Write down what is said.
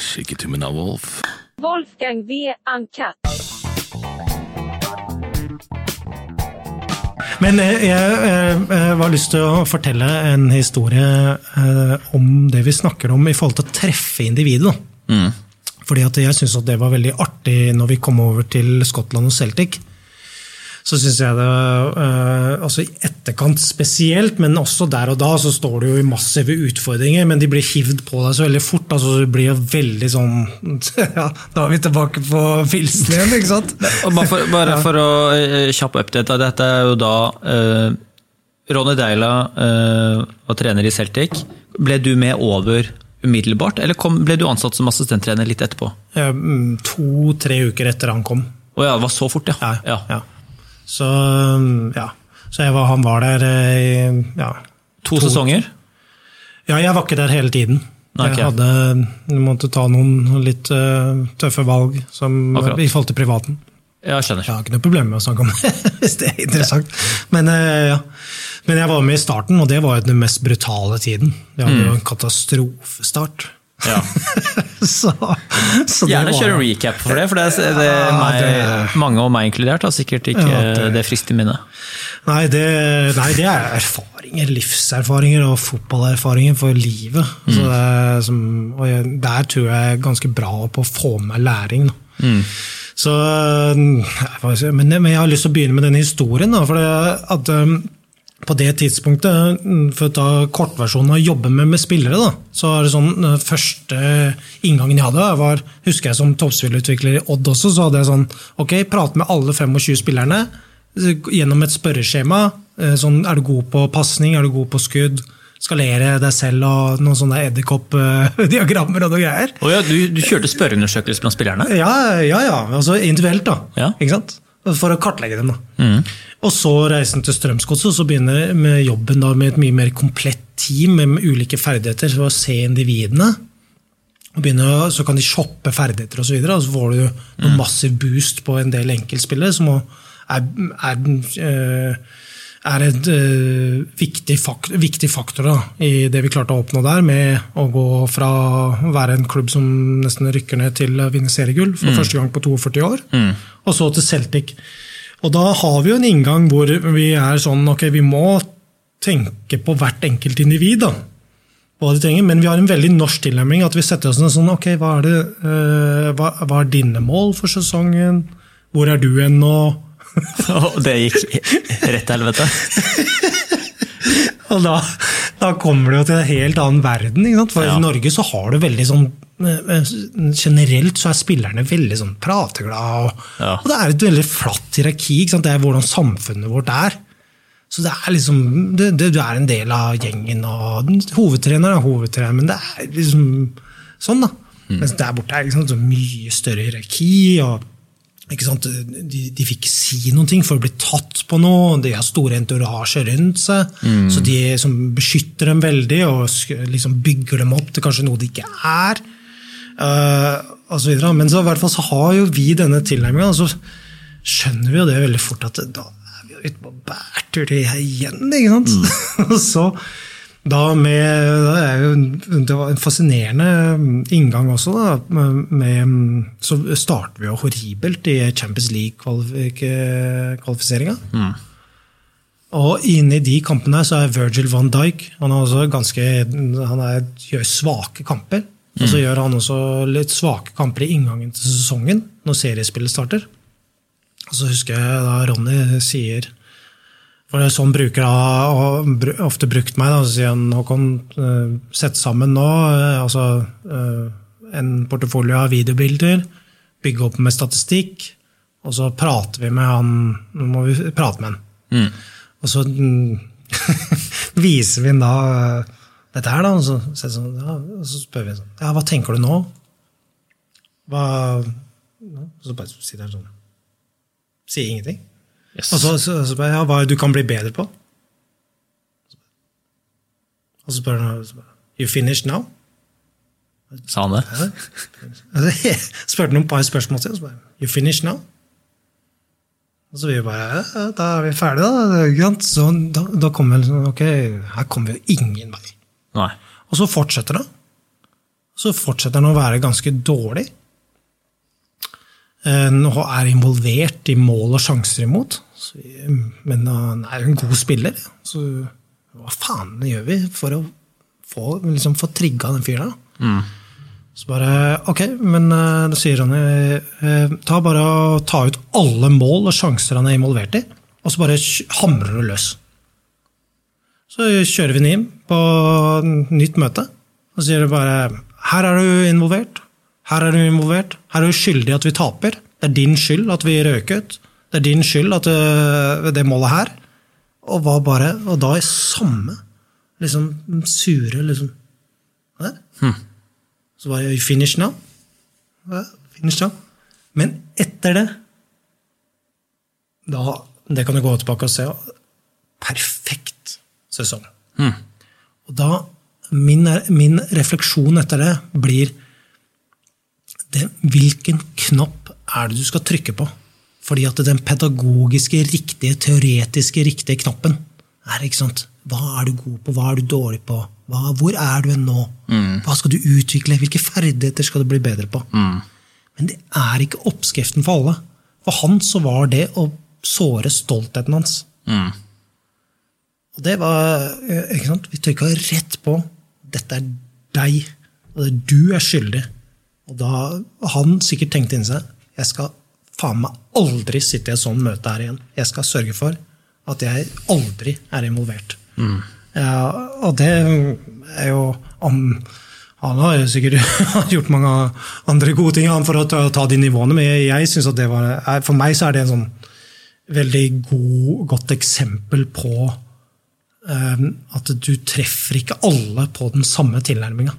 Skikk it to Wolf. Wolfgang V. Uncut. Men eh, jeg, jeg, jeg har lyst til å fortelle en historie eh, om det vi snakker om i forhold til å treffe individet. Mm. Fordi at jeg syns det var veldig artig når vi kom over til Skottland og Celtic. Så syns jeg det eh, altså I etterkant spesielt, men også der og da, så står du jo i massive utfordringer. Men de blir hivd på deg så veldig fort. altså Det blir jo veldig sånn ja, Da er vi tilbake på filsen igjen, ikke sant? Bare for, bare for å eh, kjapp update, dette er jo da eh, Ronny Deila eh, var trener i Celtic. Ble du med over umiddelbart, eller kom, ble du ansatt som assistenttrener litt etterpå? Mm, To-tre uker etter han kom. Å ja, det var så fort, ja. Ja, ja. Så, um, ja. så var, han var der eh, i ja. To sesonger? ja, jeg var ikke der hele tiden. Nei, ok. Jeg hadde, måtte ta noen litt uh, tøffe valg som, i forhold til privaten. Ja, jeg skjønner. Jeg har ikke noe problem med å snakke om det, hvis det er interessant. Men, eh, ja. Men jeg var med i starten, og det var jo den mest brutale tiden. Vi hadde Mm. jo en katastrofestart. Ja. så, så det Gjerne var- kjøre en recap for det, for det, det, det Ja, meg, mange og meg inkludert har sikkert ikke Ja, det- det friskt i minnet. Nei det, nei, det er erfaringer, livserfaringer og fotballerfaringer for livet. Så det som, og jeg, der tror jeg er ganske bra på å få med læring. Da. Så, si, men, men jeg har lyst til å begynne med denne historien. Da, for at um, på det tidspunktet, mm, for å ta kortversjonen av å jobbe med, med spillere, da, så er det sånn, den første inngangen jeg hadde, var, husker jeg som toppspillutvikler i Odd også, så hadde jeg sånn Ok, prate med alle 25 spillerne gjennom et spørreskjema. eh, Sånn, er du god på pasning, er du god på skudd? Skalere deg selv og noen sånne edderkoppdiagrammer og noe greier. Oh ja, du, du kjørte spørreundersøkelse blant spillerne? Ja, ja, ja. Altså individuelt, da. Ja. Ikke sant? For å kartlegge dem. da. Og så reisen til Strømsgodset, og så begynner med jobben da med et mye mer komplett team med ulike ferdigheter. for å se individene. Og begynne, så kan de shoppe ferdigheter osv. Og, så videre, og så får du noen massiv boost på en del enkeltspillere, som er, er, eh, er et eh, viktig, faktor, viktig faktor da, i det vi klarte å oppnå der, med å gå fra å være en klubb som nesten rykker ned til å vinne seriegull for første gang på 42 år, og så til Celtic. Og da har vi jo en inngang hvor vi er sånn ok, vi må tenke på hvert enkelt individ. da hva de trenger, men vi har en veldig norsk tilnærming. At vi setter oss ned sånn Ok, hva er, det, uh, hva, hva er dine mål for sesongen? Hvor er du hen nå? Og det gikk rett til helvete? Og da, da kommer du jo til en helt annen verden. For Ja. i Norge så har du veldig sånn eh, Generelt så er spillerne veldig sånn prateglade. Og, Ja. og det er et veldig flatt hierarki. Det er hvordan samfunnet vårt er. Så det er liksom, det, det, Du er en del av gjengen, og hovedtrener er hovedtrener, men det er liksom sånn, da. Mens der borte er det liksom så mye større hierarki. og? De, de fikk si noen ting for å bli tatt på noe. De har store entorasjer rundt seg, så de som beskytter dem veldig og liksom bygger dem opp til kanskje noe de ikke er. Uh, og så videre. Men så, i hvert fall så har jo vi denne tilnærminga, og så skjønner vi jo det veldig fort at da er vi ute på bærtur igjen. ikke sant? Og så da med, det, er jo, det var en fascinerende inngang også. Da, med, så starter vi jo horribelt i Champions League-kvalifiseringa. Og inne i de kampene så er Virgil van Dijk han er også ganske, han er, gjør svake kamper. Og så gjør han også litt svake kamper i inngangen til sesongen, når seriespillet starter. Og så husker jeg da Ronny sier For det sånn bruker han ofte brukt meg. Da, så sier han Håkon, eh, sett sammen nå eh, altså, eh, en portefolio av videobilder, bygge opp med statistikk, og så prater vi med han Nå må vi prate med han. Og så mm, viser vi han da dette her, da, og så, sånn, ja, og så spør vi sånn Ja, hva tenker du nå? Hva ja, Så bare sitter han sånn Sier ingenting. Yes. Og så, så, så spør jeg ja, hva du kan bli bedre på. Og så spør han You finished now? Sa han det? Ja. Altså, spurte han et par spørsmål til, og så bare You finished now? Og så vi bare ja, Da er vi ferdige, da. Så da, da kommer vi liksom Ok, her kommer vi jo ingen vei. Nei. Og så fortsetter det. Så fortsetter han å være ganske dårlig. Eh, Nå er involvert i mål og sjanser imot. Så, men han er en god spiller. Så hva faen gjør vi for å få, liksom, få trigga den fyren? Mm. Så bare Ok, men eh, da sier han eh, ta bare å ta ut alle mål og sjanser han er involvert i, og så bare hamrer du løs. Så kjører vi den inn på nytt møte, og så sier du bare Her er du involvert. Her er du involvert. Her er du skyldig at vi taper. Det er din skyld at vi røk ut. Det er din skyld at øh, det målet her. Og var bare Og da i samme liksom sure liksom Hæ? Så var jeg finish now. Finish now. Men etter det da, Det kan du gå tilbake og se. Perfekt sesong. Og da min, min refleksjon etter det blir det, Hvilken knapp er det du skal trykke på? Fordi at den pedagogiske, riktige, teoretiske, riktige knappen er ikke sant? Hva er du god på? Hva er du dårlig på? Hva, hvor er du nå? Hva skal du utvikle? Hvilke ferdigheter skal du bli bedre på? Men det er ikke oppskriften for alle. For han så var det å såre stoltheten hans. Og det var ikke sant? Vi trykka rett på. Dette er deg. Og det er du er skyldig. Og da han sikkert tenkte inni seg jeg skal faen meg aldri sitte i et sånt møte her igjen. Jeg skal sørge for at jeg aldri er involvert. Ja, og det er jo om, Han har jo sikkert gjort mange andre gode ting for å ta, ta de nivåene, men jeg, jeg synes at det var For meg så er det en sånn veldig god, godt eksempel på um, at du treffer ikke alle på den samme tilnærminga.